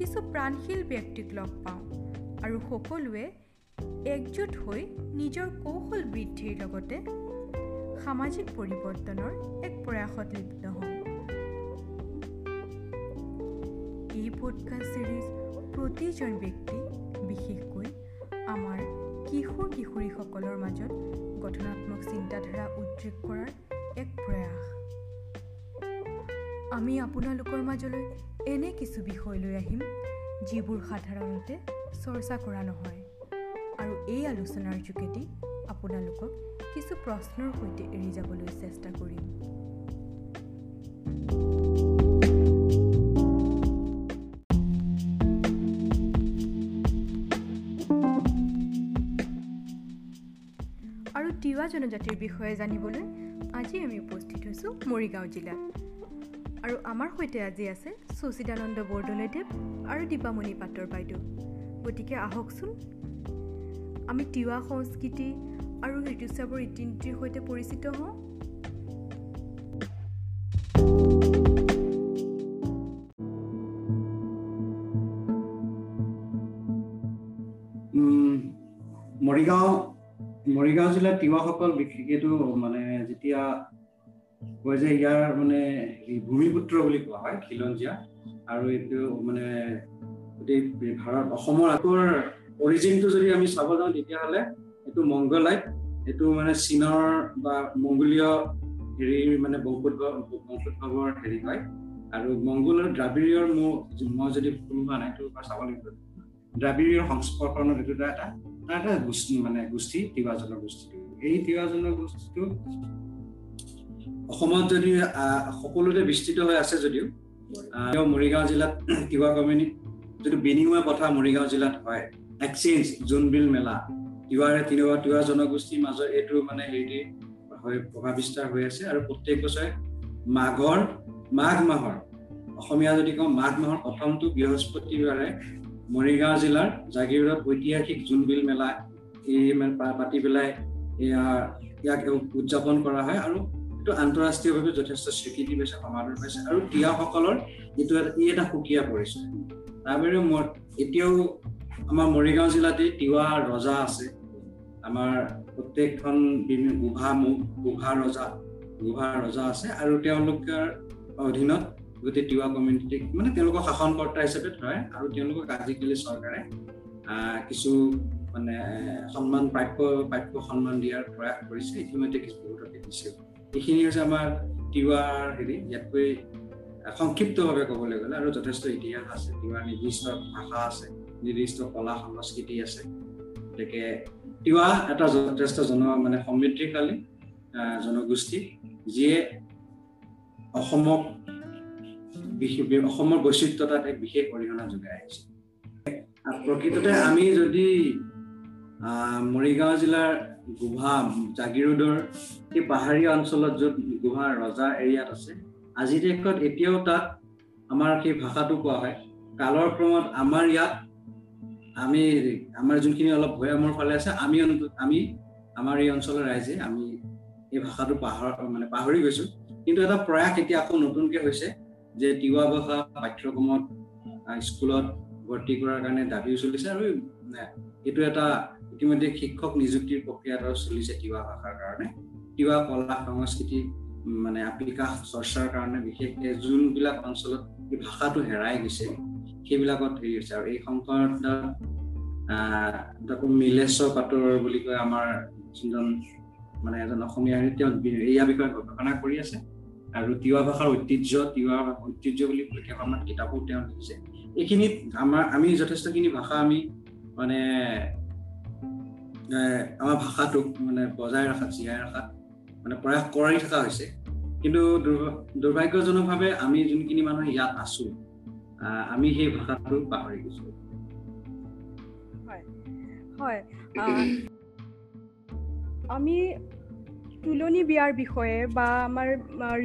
কিছু প্ৰাণশীল ব্যক্তিক লগ পাওঁ আৰু সকলোৱে একজোট হৈ নিজৰ কৌশল বৃদ্ধিৰ লগতে সামাজিক পৰিৱৰ্তনৰ এক প্ৰয়াসত লিপ্ত হওঁ। এই পডকাষ্ট ছিৰিজ প্ৰতিজন ব্যক্তি বিশেষকৈ আমাৰ কিশোৰ কিশোৰীসকলৰ মাজত গঠনাত্মক চিন্তাধাৰা উদ্ৰেক কৰাৰ এক প্ৰয়াস। আমি আপোনালোকৰ মাজলৈ এনে কিছু বিষয় লৈ আহিম যিবোৰ সাধাৰণতে চৰ্চা কৰা নহয়। আৰু এই আলোচনাৰ যোগেদি আপোনালোকক কিছু প্ৰশ্নৰ সৈতে এৰি যাবলৈ চেষ্টা কৰিম। আৰু তিৱা জনজাতিৰ বিষয়ে জানিবলৈ আজি আমি উপস্থিত হৈছোঁ মৰিগাঁও জিলাত। আৰু আমাৰ সৈতে আজি আছে শশীদানন্দ বৰদলৈদেৱ আৰু দীপামণি পাটৰ বাইদেউ। গতিকে আহকচোন। আমি তিৱা সংস্কৃতি আৰু ঋতুস্ৰাৱৰ ৰীতি নীতিৰ সৈতে পৰিচিত হওঁ। মৰিগাঁও মৰিগাঁও জিলাৰ তিৱাসকল বিশেষকেতো মানে যেতিয়া কয় যে ইয়াৰ মানে ভূমিপুত্ৰ বুলি কোৱা হয় খিলঞ্জীয়া। আৰু এইটো মানে গোটেই ভাৰত অসমৰ আগৰ অৰিজিনটো যদি আমি চাব যাওঁ তেতিয়াহ'লে এইটো মংগলাইট। এইটো মানে চীনৰ বা মংগোলীয় হেৰি মানে বংশোদ্ভৱ বংশোদ্ভৱৰ হেৰি হয়। আৰু মংগোলৰ দ্ৰাবিড়ীয়ৰ মোৰ মই যদি ভুল হোৱা নাই এইটো চাব লাগিব। দ্ৰাবিড়ীয়ৰ সংস্পৰ্শনত এইটো এটা এটা গোষ্ঠী মানে গোষ্ঠী তিৱা জনগোষ্ঠীটো এই তিৱা জনগোষ্ঠীটো অসমত যদি সকলোতে বিস্তৃত হৈ আছে যদিও মৰিগাঁও জিলাত তিৱা কমিউনিটি যদি বিনিময় প্ৰথা মৰিগাঁও জিলাত হয় এক্সচেঞ্জ জোনবিল মেলা। তিৱাৰে তিৱা তিৱা জনগোষ্ঠীৰ মাজত এইটো মানে হেৰি হৈ প্ৰভাৱ বিস্তাৰ হৈ আছে আৰু প্ৰত্যেক বছৰে মাঘৰ মাঘ মাহৰ অসমীয়া যদি কওঁ মাঘ মাহৰ প্ৰথমটো বৃহস্পতিবাৰে মৰিগাঁও জিলাৰ জাগিৰোডত ঐতিহাসিক জোনবিল মেলা এই পাতি পেলাই ইয়াক উদযাপন কৰা হয় আৰু এইটো আন্তঃৰাষ্ট্ৰীয়ভাৱে যথেষ্ট স্বীকৃতি পাইছে সমাদৰ পাইছে। আৰু তিৱাসকলৰ এইটো এটা ই এটা সুকীয়া পৰিচয়। তাৰ বাহিৰে মই এতিয়াও আমাৰ মৰিগাঁও জিলাতে তিৱা ৰজা আছে। আমাৰ প্ৰত্যেকখন গোভা গোভা ৰজা গোভা ৰজা আছে। আৰু তেওঁলোকৰ অধীনত গোটেই তিৱা কমিউনিটিক মানে তেওঁলোকক শাসনকৰ্তা হিচাপে ধৰে। আৰু তেওঁলোকক আজিকালি চৰকাৰে কিছু মানে সন্মান প্ৰাপ্য প্ৰাপ্য সন্মান দিয়াৰ প্ৰয়াস কৰিছে। ইতিমধ্যে কিছু বহুতকে দিছে এইখিনি হৈছে আমাৰ তিৱাৰ হেৰি ইয়াতকৈ সংক্ষিপ্তভাৱে ক'বলৈ গ'লে আৰু যথেষ্ট ইতিহাস আছে তিৱাৰ নিৰ্দিষ্ট ভাষা আছে নিৰ্দিষ্ট কলা সংস্কৃতি আছে। গতিকে তিৱা এটা যথেষ্ট জন মানে সমৃদ্ধিশালী জনগোষ্ঠী যিয়ে অসমক অসমৰ বৈচিত্ৰতাত এক বিশেষ অৰিহণা যোগাই আহিছে। প্ৰকৃততে আমি যদি মৰিগাঁও জিলাৰ গোভা জাগিৰোডৰ সেই পাহাৰীয়া অঞ্চলত য'ত গোভা ৰজা এৰিয়াত আছে আজিৰ দেশত এতিয়াও তাত আমাৰ সেই ভাষাটো কোৱা হয়। কালৰ ক্ৰমত আমাৰ ইয়াত আমি আমাৰ যোনখিনি অলপ ভৈয়ামৰ ফালে আছে আমি আমি আমাৰ এই অঞ্চলৰ ৰাইজে আমি এই ভাষাটো পাহৰ মানে পাহৰি গৈছো। কিন্তু এটা প্ৰয়াস এতিয়া আকৌ নতুনকে হৈছে যে তিৱা ভাষা পাঠ্যক্ৰমত স্কুলত ভৰ্তি কৰাৰ কাৰণে দাবীও চলিছে আৰু এইটো এটা ইতিমধ্যে শিক্ষক নিযুক্তিৰ প্ৰক্ৰিয়া এটা চলিছে তিৱা ভাষাৰ কাৰণে। তিৱা কলা সংস্কৃতি মানে বিকাশ চৰ্চাৰ কাৰণে বিশেষকে যোনবিলাক অঞ্চলত এই ভাষাটো হেৰাই গৈছে সেইবিলাকত হেৰি হৈছে। আৰু এই তাকো মিলেশ্বৰ পাটৰ বুলি কয় আমাৰ যোনজন মানে এজন অসমীয়া তেওঁ এয়া বিষয়ে গৱেষণা কৰি আছে। আৰু তিৱা ভাষাৰ ঐতিহ্য তিৱা ঐতিহ্য বুলি কেইখনমান কিতাপো তেওঁ লিখিছে। এইখিনিত আমাৰ আমি যথেষ্টখিনি ভাষা আমি মানে আমাৰ ভাষাটোক মানে বজাই ৰখাত জীয়াই ৰখাত মানে প্ৰয়াস কৰি থকা হৈছে। কিন্তু দুৰ্ভাগ্যজনকভাৱে আমি যোনখিনি মানুহ ইয়াত আছো আমি সেই ভাষাটো পাহৰি গৈছো। হয় আমি তুলনি বিয়াৰ বিষয়ে বা আমাৰ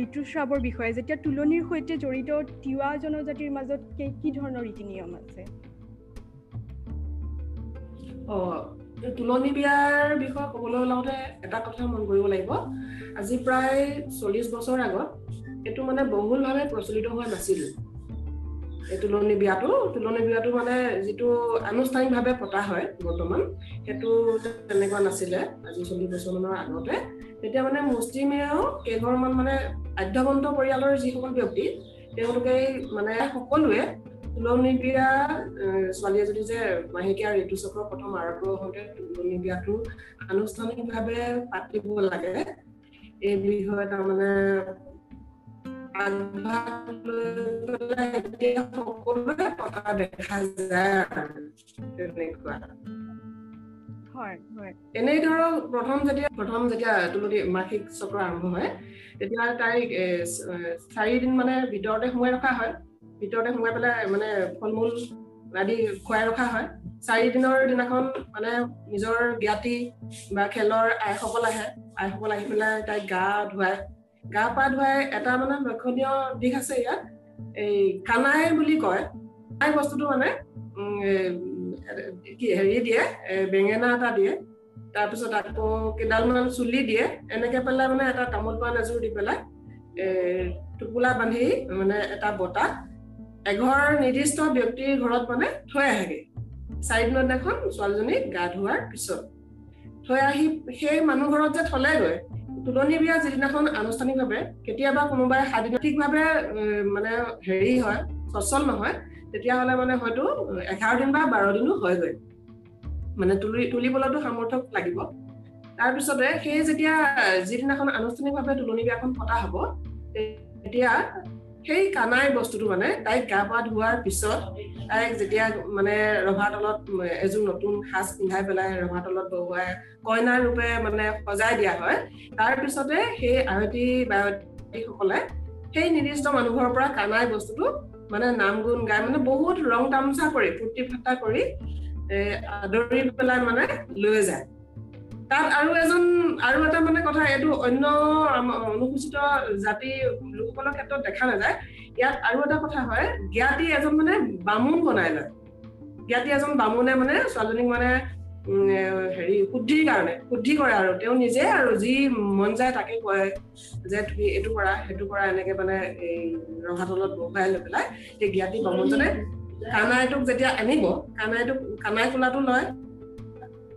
ঋতুস্ৰাৱৰ বিষয়ে যেতিয়া তুলনিৰ সৈতে জড়িত তিৱা জনজাতিৰ মাজত কি ধৰণৰ ৰীতি নিয়ম আছে তুলনি বিয়াৰ বিষয়ে ক'বলৈ ওলাওঁতে এটা কথা মন কৰিব লাগিব। আজি প্ৰায় চল্লিছ বছৰ আগত এইটো মানে বহুলভাৱে প্ৰচলিত হোৱা নাছিল। এই তুলনি বিয়াটো তুলনি বিয়াটো মানে যিটো আনুষ্ঠানিকভাৱে পতা হয় বৰ্তমান সেইটো তেনেকুৱা নাছিলে আজি চল্লিছ বছৰমানৰ আগতে। তেতিয়া মানে মুছলিমেও কেইঘৰমান মানে আধ্যবন্ত পৰিয়ালৰ যিসকল ব্যক্তি তেওঁলোকে মানে সকলোৱে তুলনি বিয়া ছোৱালী এজনী যে মাহেকীয়া ঋতুচক্ৰ প্ৰথম আৰম্ভ হওঁতে তুলনি বিয়াটো আনুষ্ঠানিকভাৱে পাতিব লাগে এই বিষয়ে তাৰমানে সকলোৱে পতা দেখা যায় তেনেকুৱা এনেই ধৰক প্ৰথম যেতিয়া প্ৰথম যেতিয়া তুলসী মাসিক চক্ৰ আৰম্ভ হয় তেতিয়া তাইক চাৰিদিন মানে ভিতৰতে সোমাই ৰখা হয়। ভিতৰতে সোমাই পেলাই মানে ফল মূল আদি খুৱাই ৰখা হয়। চাৰিদিনৰ দিনাখন মানে নিজৰ জ্ঞাতি বা খেলৰ আইসকল আহে। আইসকল আহি পেলাই তাইক গা ধুৱাই গা পা ধুৱাই এটা মানে লক্ষণীয় দিশ আছে ইয়াত। এই কানাই বুলি কয়। বস্তুটো মানে হেৰি দিয়ে বেঙেনা এটা দিয়ে। তাৰপিছত আকৌ কেইডালমান চুলি দিয়ে। এনেকে পেলাই মানে এটা তামোল পাণ এযোৰ দি পেলাই টোপোলা বান্ধি মানে এটা বতাহ এঘৰ নিৰ্দিষ্ট ব্যক্তিৰ ঘৰত মানে থৈ আহেগে। চাৰিদিনৰ দিনাখন ছোৱালীজনীক গা ধোৱাৰ পিছত। থৈ আহি সেই মানুহ ঘৰত যে থলেগৈ তুলনি বিয়া যিদিনাখন আনুষ্ঠানিকভাৱে কেতিয়াবা কোনোবাই সাদিনতিকভাৱে মানে হেৰি হয় সচল নহয় তেতিয়াহ'লে মানে হয়তো এঘাৰ দিন বা বাৰ দিনো হয়গৈ মানে তুলি তুলিবলৈতো সামৰ্থক লাগিব। তাৰপিছতে সেই যেতিয়া যিদিনাখন আনুষ্ঠানিকভাৱে তুলনি বিয়াখন পতা হ'ব তেতিয়া সেই কানাই বস্তুটো মানে তাইক গা পা ধোৱাৰ পিছত তাইক যেতিয়া মানে ৰভা তলত এযোৰ নতুন সাজ পিন্ধাই পেলাই ৰভা তলত বহুৱাই কইনাৰ ৰূপে মানে সজাই দিয়া হয় তাৰপিছতে সেই আয়তী বায়তীসকলে সেই নিৰ্দিষ্ট মানুহৰ পৰা কানাই বস্তুটো মানে নাম গুণ গাই মানে বহুত ৰং তামচা কৰি ফূৰ্তি ফাৰ্তা কৰি আদৰি পেলাই মানে লৈ যায়। তাত আৰু এজন আৰু এটা মানে কথা এইটো অন্য অনুসূচিত জাতি লোকসকলৰ ক্ষেত্ৰত দেখা নাযায়। ইয়াত আৰু এটা কথা হয় জ্ঞাতি এজন মানে বামুণ বনাই লয়। জ্ঞাতি এজন বামুণে মানে ছোৱালীজনীক মানে হেৰি শুদ্ধিৰ কাৰণে শুদ্ধি কৰে আৰু। তেওঁ নিজে আৰু যি মন যায় তাকে কয় যে তুমি এইটো কৰা সেইটো কৰা এনেকে মানে এই ৰভাতলত বহুৱাই লৈ পেলাই সেই জ্ঞাতি বামুণজনে কানাইটোক যেতিয়া আনিব কানাইটোক কানাই কোলাটো লয়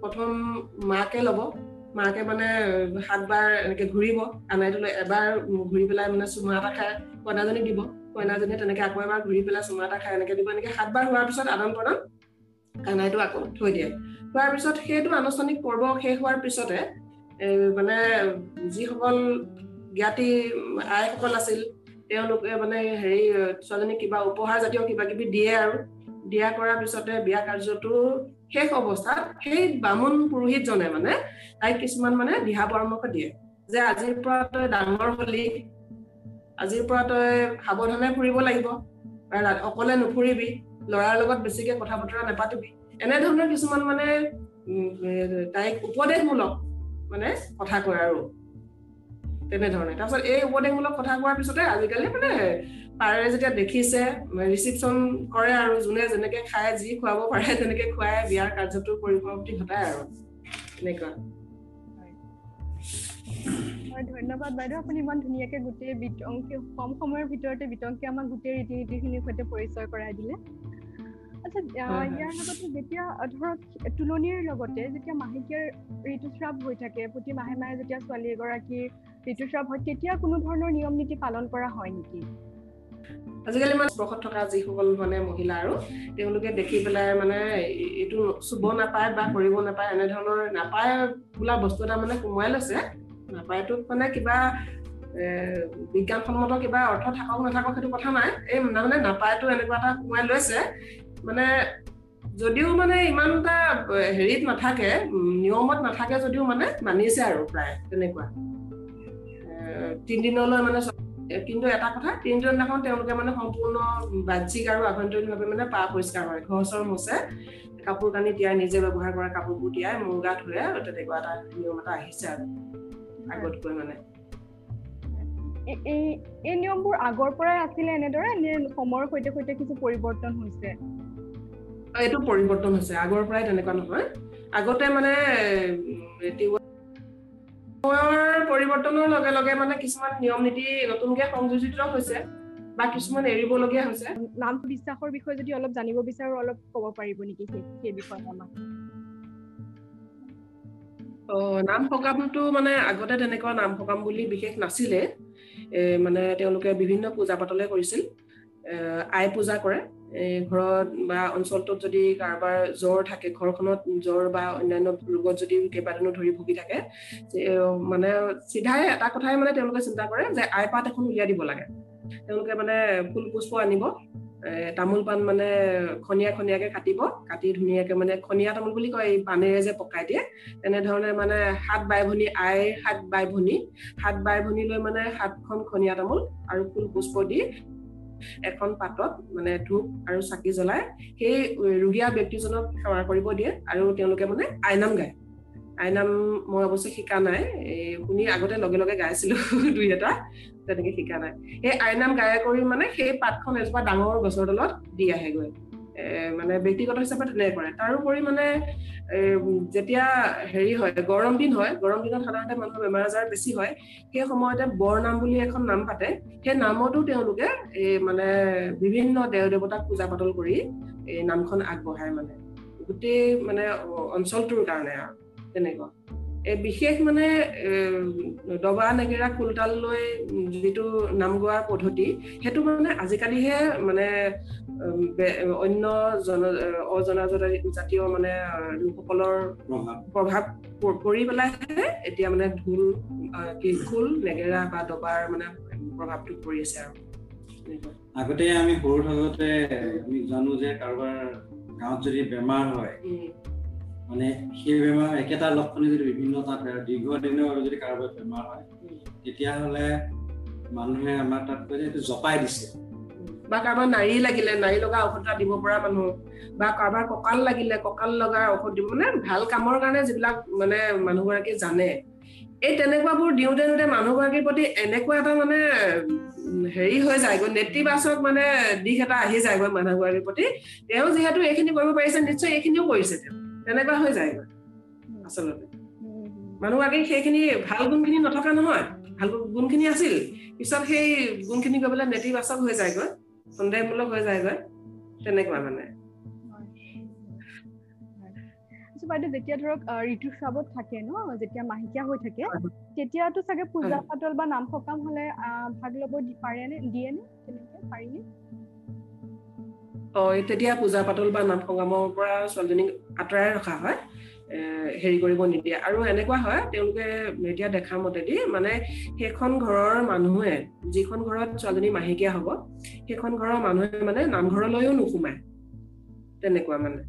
প্ৰথম মাকে ল'ব। মাকে মানে সাতবাৰ এনেকে ঘূৰিব। কানাইটো লৈ এবাৰ ঘূৰি পেলাই মানে চুমা এটা খাই কইনাজনীক দিব। কইনাজনীয়ে তেনেকে আকৌ এবাৰ ঘূৰি পেলাই চুমা এটা খাই এনেকে দিব। এনেকে সাতবাৰ হোৱাৰ পিছত আদান প্ৰদান কানাইটো আকৌ থৈ দিয়ে। হোৱাৰ পিছত সেইটো আনুষ্ঠানিক পৰ্ব শেষ হোৱাৰ পিছতে মানে যিসকল জ্ঞাতি আইসকল আছিল তেওঁলোকে মানে হেৰি ছোৱালীজনীক কিবা উপহাৰ জাতীয় কিবা কিবি দিয়ে আৰু। দিয়া কৰাৰ পিছতে বিয়া কাৰ্যটো শেষ অৱস্থাত সেই বামুণ পুৰোহিতজনে মানে তাইক কিছুমান মানে দিহা পৰামৰ্শ দিয়ে যে আজিৰ পৰা তই ডাঙৰ হলি আজিৰ পৰা তই সাৱধানে ফুৰিব লাগিব অকলে নুফুৰিবি ল'ৰাৰ লগত বেছিকে কথা বতৰা নেপাতিবি। এনেধৰণৰ কিছুমান মানে তাইক উপদেশমূলক মানে কথা কয় আৰু। তেনেধৰণে। তাৰপিছত এই উপদেশমূলক কথা কোৱাৰ পিছতে আজিকালি মানে পাৰে যেতিয়া দেখিছে ৰিচিপশ্যন কৰে আৰু যোনে যেনেকে খায় যি খুৱাব পাৰে তেনেকে খুৱাই বিয়াৰ কাৰ্যটোৰ পৰিসমাপ্তি ঘটায় আৰু। এনেকুৱা। ধন্যবাদ বাইদেউ। আপুনি ইমান ধুনীয়াকে গোটেই বিতংকী কম সময়ৰ ভিতৰতে বিতংকী আমাক গোটেই ৰীতি নীতিখিনিৰ সৈতে পৰিচয় কৰাই দিলে। আচ্ছা ইয়াৰ লগতে যেতিয়া ধৰক তুলনিৰ লগতে যেতিয়া মাহেকীয়াৰ ঋতুস্ৰাৱ হৈ থাকে প্ৰতি মাহে মাহে যেতিয়া ছোৱালী এগৰাকীৰ ঋতুস্ৰাৱ হয় তেতিয়া কোনো ধৰণৰ নিয়ম নীতি পালন কৰা হয় নেকি? আজিকালি মানে স্পৰ্শত থকা যিসকল মানে মহিলা আৰু তেওঁলোকে দেখি পেলাই মানে এইটো চুব নাপায় বা কৰিব নাপায় এনেধৰণৰ নাপায় বোলা বস্তু এটা মানে সোমোৱাই লৈছে। নাপায়টোত মানে কিবা বিজ্ঞানসন্মত কিবা অৰ্থ থাকক নাথাকক সেইটো কথা নাই। এই মানে নাপায়টো এনেকুৱা এটা সোমাই লৈছে। মানে যদিও মানে ইমান এটা হেৰিত নাথাকে নিয়মত নাথাকে যদিও মানে মানিছে আৰু প্ৰায় তেনেকুৱা। তিনিদিনলৈ মানে কিন্তু এটা কথা তিনিজন দিনাখন তেওঁলোকে মানে সম্পূৰ্ণ বাহ্যিক আৰু আভ্যন্তৰীণভাৱে মানে পা পৰিষ্কাৰ হয় ঘৰ চৰ মোচে কাপোৰ কানি তিয়াই নিজে ব্যৱহাৰ কৰা কাপোৰবোৰ তিয়াই মূৰ গা ধুৱে তেনেকুৱা এটা নিয়ম এটা আহিছে আৰু আগতকৈ মানে। এই নিয়মবোৰ আগৰ পৰাই আছিলে এনেদৰে নে সময়ৰ সৈতে সৈতে কিছু পৰিৱৰ্তন হৈছে? এইটো পৰিৱৰ্তন হৈছে আগৰ পৰাই তেনেকুৱা নহয়। আগতে মানে সময়ৰ পৰিৱৰ্তনৰ লগে লগে মানে কিছুমান নিয়ম নীতি নতুনকে সংযোজিত হৈছে বা কিছুমান এৰিবলগীয়া হৈছে। নাম বিশ্বাসৰ বিষয়ে যদি অলপ জানিব বিচাৰো অলপ ক'ব পাৰিব নেকি সেই বিষয়ে আমাক? নাম সকামটো মানে আগতে তেনেকুৱা নাম সকাম বুলি বিশেষ নাছিলে। মানে তেওঁলোকে বিভিন্ন পূজা পাতলে কৰিছিল আই পূজা কৰে। ঘৰত বা অঞ্চলটোত যদি কাৰোবাৰ জ্বৰ থাকে ঘৰখনত জ্বৰ বা অন্যান্য ৰোগত যদি কেইবাদিনো ধৰি ভুগি থাকে মানে চিধাই এটা কথাই মানে তেওঁলোকে চিন্তা কৰে যে আই পাত এখন উলিয়াই দিব লাগে। তেওঁলোকে মানে ফুল পুষ্প আনিব তামোল পাণ মানে খনীয়া খনীয়াকে কাটিব কাটি ধুনীয়াকে মানে খনীয়া তামোল বুলি কয় এই পানেৰে যে পকাই দিয়ে তেনেধৰণে মানে সাত বাই ভনী আইৰ সাত বাই ভনী সাত বাই ভনী লৈ মানে সাতখন খনীয়া তামোল আৰু ফুল পুষ্প দি এখন পাতত মানে ধূপ আৰু চাকি জ্বলাই সেই ৰোগীয়া ব্যক্তিজনক সেৱা কৰিব দিয়ে আৰু তেওঁলোকে মানে আইনাম গায়। আইনাম মই অৱশ্যে শিকা নাই শুনি আগতে লগে লগে গাইছিলো দুই এটা তেনেকে শিকা নাই। সেই আইনাম গাই কৰি মানে সেই পাতখন এজোপা ডাঙৰ গছৰ তলত দি আহেগৈ। মানে ব্যক্তিগত হিচাপে তেনেকে কৰে। তাৰোপৰি মানে যেতিয়া হেৰি হয় গৰম দিন হয় গৰম দিনত সাধাৰণতে মানুহৰ বেমাৰ আজাৰ বেছি হয় সেই সময়তে বৰ নাম বুলি এখন নাম পাতে। সেই নামতো তেওঁলোকে এই মানে বিভিন্ন দেৱ দেৱতাক পূজা পাতল কৰি এই নামখন আগবঢ়ায় মানে। গোটেই মানে অঞ্চলটোৰ কাৰণে আৰু তেনেকুৱা। বিশেষ মানে দবা নেগেৰা কুলতাল লৈ যিটো নাম গোৱাৰ পদ্ধতি সেইটো মানে আজিকালিহে মানে অন্য জন অজনাজাতীয় মানে লোকসকলৰ প্ৰভাৱ। পৰি পেলাইহে এতিয়া মানে ঢোল কি খোল নেগেৰা বা দবাৰ মানে প্ৰভাৱটো পৰি আছে আৰু। আগতে আমি সৰু থাকোতে আমি জানো যে কাৰোবাৰ গাঁৱত যদি বেমাৰ হয় মানে সেই বেমাৰ একেটা লক্ষণে যদি বিভিন্ন তাত দীৰ্ঘদিনৰ যদি কাৰোবাৰ বেমাৰ হয় তেতিয়াহ'লে মানুহে আমাৰ তাত কৈ এইটো জপাই দিছে। বা কাৰোবাৰ নাৰী লাগিলে নাৰী লগা ঔষধ এটা দিব পৰা মানুহ বা কাৰোবাৰ কঁকাল লাগিলে কঁকাল লগা ঔষধ দিব মানে ভাল কামৰ কাৰণে যিবিলাক মানে মানুহগৰাকীয়ে জানে এই তেনেকুৱাবোৰ দিওঁতে দিওঁতে মানুহগৰাকীৰ প্ৰতি এনেকুৱা এটা মানে হেৰি হৈ যায়গৈ নেতিবাচক মানে দিশ এটা আহি যায়গৈ মানুহগৰাকীৰ প্ৰতি। তেওঁ যিহেতু এইখিনি কৰিব পাৰিছে নিশ্চয় এইখিনিও কৰিছে তেওঁ। তেনেকুৱা হৈ যায়গৈ আচলতে। মানুহগৰাকী সেইখিনি ভাল গুণখিনি নথকা নহয় ভাল গুণখিনি আছিল পিছত সেই গুণখিনি গৈ পেলাই নেতিবাচক হৈ যায়গৈ সন্দেহমূলক হৈ যায়গৈ তেনেকুৱা মানে। বাইদেউ যেতিয়া ধৰক ঋতুস্ৰাৱত থাকে ন যেতিয়া মাহেকীয়া হৈ থাকে তেতিয়াতো চাগে পূজা পাতল বা নাম সকাম হলে ভাগ ল'ব পাৰে নে দিয়ে নে তেনেকে পাৰিনে? অ তেতিয়া পূজা পাতল বা নাম সকামৰ পৰা ছোৱালীজনীক আঁতৰাই ৰখা হয় হেৰি কৰিব নিদিয়ে। আৰু এনেকুৱা হয় তেওঁলোকে এতিয়া দেখা মতেদি মানে সেইখন ঘৰৰ মানুহে যিখন ঘৰত ছোৱালীজনী মাহেকীয়া হ'ব সেইখন ঘৰৰ মানুহে মানে নামঘৰলৈও নোসোমায়। তেনেকুৱা মানে।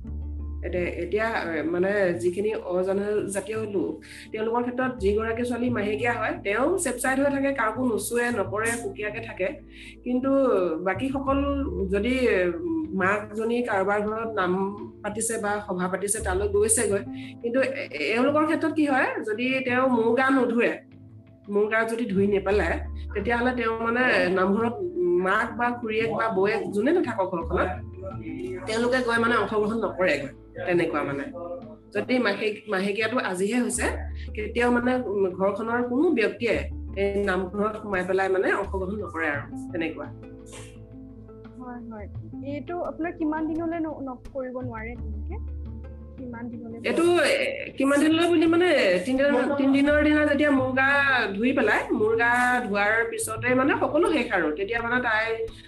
এতিয়া মানে যিখিনি অজনজাতীয় লোক তেওঁলোকৰ ক্ষেত্ৰত যিগৰাকী ছোৱালী মাহেকীয়া হয় তেওঁ চেপচাইড হৈ থাকে কাকো নোচোৱে নকৰে সুকীয়াকে থাকে। কিন্তু বাকীসকল যদি মাকজনী কাৰোবাৰ ঘৰত নাম পাতিছে বা সভা পাতিছে তালৈ গৈছেগৈ। কিন্তু এওঁলোকৰ ক্ষেত্ৰত কি হয় যদি তেওঁ মোৰ গা নোধোৱে মোৰ গা যদি ধুই নেপেলায় তেতিয়াহ'লে তেওঁ মানে নামঘৰত মাক বা খুৰীয়েক বা বৌয়েক যোনে নাথাকক ঘৰখনত তেওঁলোকে গৈ মানে অংশগ্ৰহণ নকৰেগৈ তেনেকুৱা মানে। যদি মাহেক মাহেকীয়াটো আজিহে হৈছে কেতিয়াও মানে ঘৰখনৰ কোনো ব্যক্তিয়ে এই নামঘৰত সোমাই পেলাই মানে অংশগ্ৰহণ নকৰে আৰু তেনেকুৱা। এইটো আপোনাৰ কিমান দিনলৈ কৰিব নোৱাৰে তেনেকে? এইটো কিমান দিনলৈ বুলি মানে তিনদিনৰ দিনা যেতিয়া মোৰ গা ধুই পেলাই মোৰ গা ধোৱাৰ পিছতে মানে সকলো শেষ আৰু। তেতিয়া মানে তাই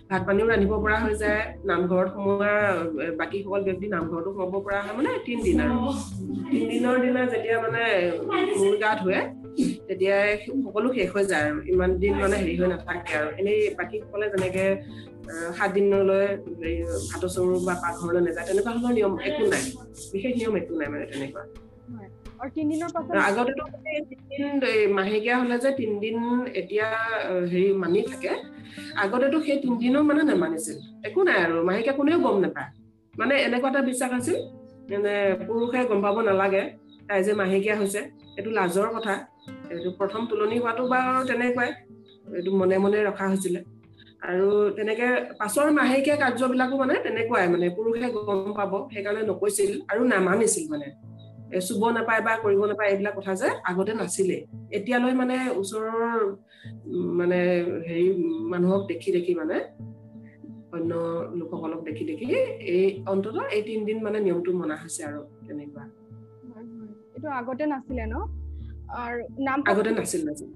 ভাত পানীও ৰান্ধিব পৰা হৈ যায় নামঘৰত সোমোৱা বাকীসকল ব্যক্তি নামঘৰতো সোমাব পৰা হয় মানে তিনদিন। তিনদিনৰ দিনা যেতিয়া মানে মোৰ গা ধুৱে তেতিয়াই সকলো শেষ হৈ যায় আৰু। ইমান দিন মানে হেৰি হৈ নাথাকে আৰু। এনেই বাকীসকলে যেনেকে সাত দিনলৈ ভাতৰ চৰু বা পাকঘৰলৈ নাযায়। তেনেকুৱা ধৰণৰ নিয়ম একো নাই। বিশেষ নিয়ম একো নাই মানে তেনেকুৱা। আগতেতো তিনদিন মাহেকীয়া হলে যে তিনদিন এতিয়া হেৰি মানি থাকে। আগতেতো সেই তিনদিনো মানে নেমানিছিল। একো নাই আৰু। মাহেকীয়া কোনেও গম নাপায়। মানে এনেকুৱা এটা বিশ্বাস আছিল মানে পুৰুষে গম পাব নালাগে তাই যে মাহেকীয়া হৈছে। এইটো লাজৰ কথা। এইটো প্ৰথম তুলনি হোৱাটো বাৰু তেনেকুৱাই। এইটো মনে মনে ৰখা হৈছিলে। আৰু তেনেকে পাছৰ মাহেকীয়া কাৰ্যবিলাকো মানে তেনেকুৱাই মানে পুৰুষে গম পাব সেইকাৰণে নকৈছিল আৰু নামানিছিল মানে। চুব নাপায় বা কৰিব নাপায় এইবিলাক কথা যে আগতে নাছিলে। এতিয়ালৈ মানে ওচৰৰ মানে হেৰি মানুহক দেখি দেখি মানে অন্য লোকসকলক দেখি দেখি এই অন্তত এই তিনদিন মানে নিয়মটো মনা হৈছে আৰু তেনেকুৱা। এইটো আগতে নাছিলে ন? আৰু নাম আগতে নাছিল নাছিল।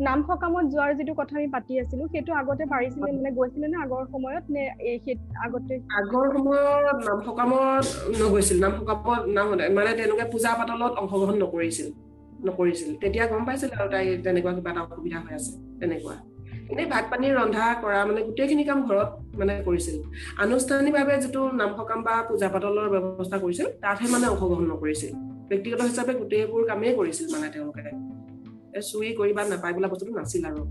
নাম সকামত যোৱাৰ যিটো কথা আমি পাতি আছিলো সেইটো আগতে পাৰিছিলে মানে গৈছিলে নে আগৰ সময়ত নে আগতে? আগৰ সময়ত নাম সকামত নগৈছিল নাম সকামত নাম মানে তেনেকুৱা পূজা পাতলত অংশগ্ৰহণ নকৰিছিল নকৰিছিল। তেতিয়া গম পাইছিল আৰু তাই তেনেকুৱা কিবা এটা অসুবিধা হৈ আছে তেনেকুৱা। এনেই ভাত পানী ৰন্ধা কৰা মানে গোটেইখিনি কাম ঘৰত মানে কৰিছিল। আনুষ্ঠানিকভাৱে যিটো নাম সকাম বা পূজা পাতলৰ ব্যৱস্থা কৰিছিল তাতহে মানে অংশগ্ৰহণ নকৰিছিল। ব্যক্তিগত হিচাপে গোটেইবোৰ কামেই কৰিছিল মানে তেওঁলোকে। চুৰি কৰি বা নাপায় বোলা বস্তুটো নাছিল আৰু।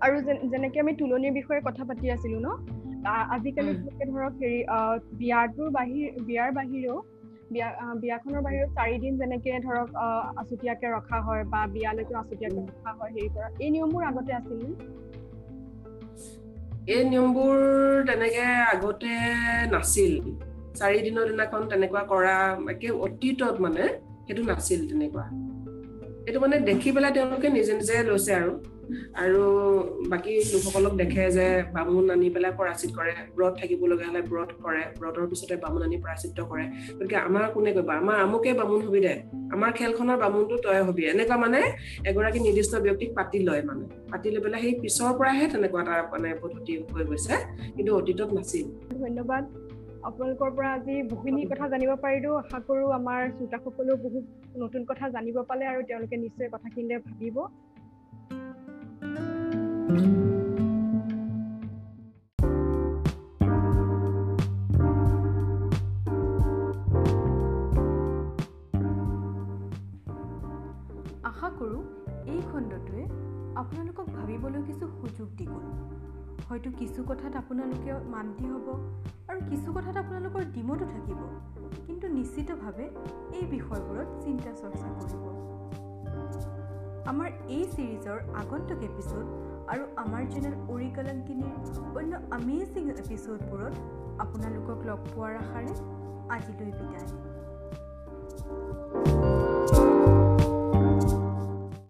আৰু যেন- যেনেকে আমি তুলনিৰ বিষয়ে কথা পাতি আছিলো ন? আজিকালি ধৰক হেৰি বিয়াটোৰ বাহিৰ বিয়াৰ বাহিৰেও বিয়া বিয়াখনৰ বাহিৰেও চাৰিদিন যেনেকে ধৰক আহ, আছুতীয়াকে ৰখা হয় বা বিয়ালৈকে আছুতীয়াকে উম। ৰখা হয় হেৰি কৰা এই নিয়মবোৰ আগতে আছিল নে? এই নিয়মবোৰ তেনেকে আগতে নাছিল। চাৰিদিনৰ দিনাখন তেনেকুৱা কৰা একে অতীতত মানে সেইটো নাছিল তেনেকুৱা। এইটো মানে দেখি পেলাই তেওঁলোকে নিজে নিজে লৈছে আৰু। আৰু বাকী লোকসকলক দেখে যে বামুণ আনি পেলাই পৰাচিত কৰে ব্ৰত থাকিব লগা হলে ব্ৰত কৰে ব্ৰতৰ পিছতে বামুণ আনি পৰাচিত কৰে। গতিকে আমাৰ কোনে কৰিব? আমাৰ আমুকে বামুণ হবি দে। আমাৰ খেলখনৰ বামুণটো তই হবি। এনেকুৱা মানে এগৰাকী নিৰ্দিষ্ট ব্যক্তিক পাতি লয় মানে। পাতি লৈ পেলাই সেই পিছৰ পৰাহে তেনেকুৱা এটা মানে পদ্ধতি হৈ গৈছে। কিন্তু অতীতত নাছিল। ধন্যবাদ। আপোনালোকৰ পৰা আজি বহুখিনি কথা জানিব পাৰিলো। আশা কৰো আমাৰ শ্ৰোতাসকলেও বহুত নতুন কথা জানিব পালে আৰু তেওঁলোকে নিশ্চয় কথাখিনিলে ভাবিব। আশা কৰোঁ এই খণ্ডটোৱে আপোনালোকক ভাবিবলৈ কিছু সুযোগ দি গ'ল হয়তো কিছু কথাত আপোনালোকে মান্তি হ'ব। আৰু কিছু কথাত আপোনালোকৰ ডিমতো থাকিব। কিন্তু নিশ্চিতভাৱে এই বিষয়বোৰত চিন্তা চৰ্চা কৰিব। আমাৰ এই ছিৰিজৰ আগন্তুক এপিছ'ড আৰু আমাৰ চেনেল অৰিকালাংকিনীৰ অন্য আমেজিং এপিছ'ডবোৰত আপোনালোকক লগ পোৱাৰ আশাৰে আজিলৈ বিদায়।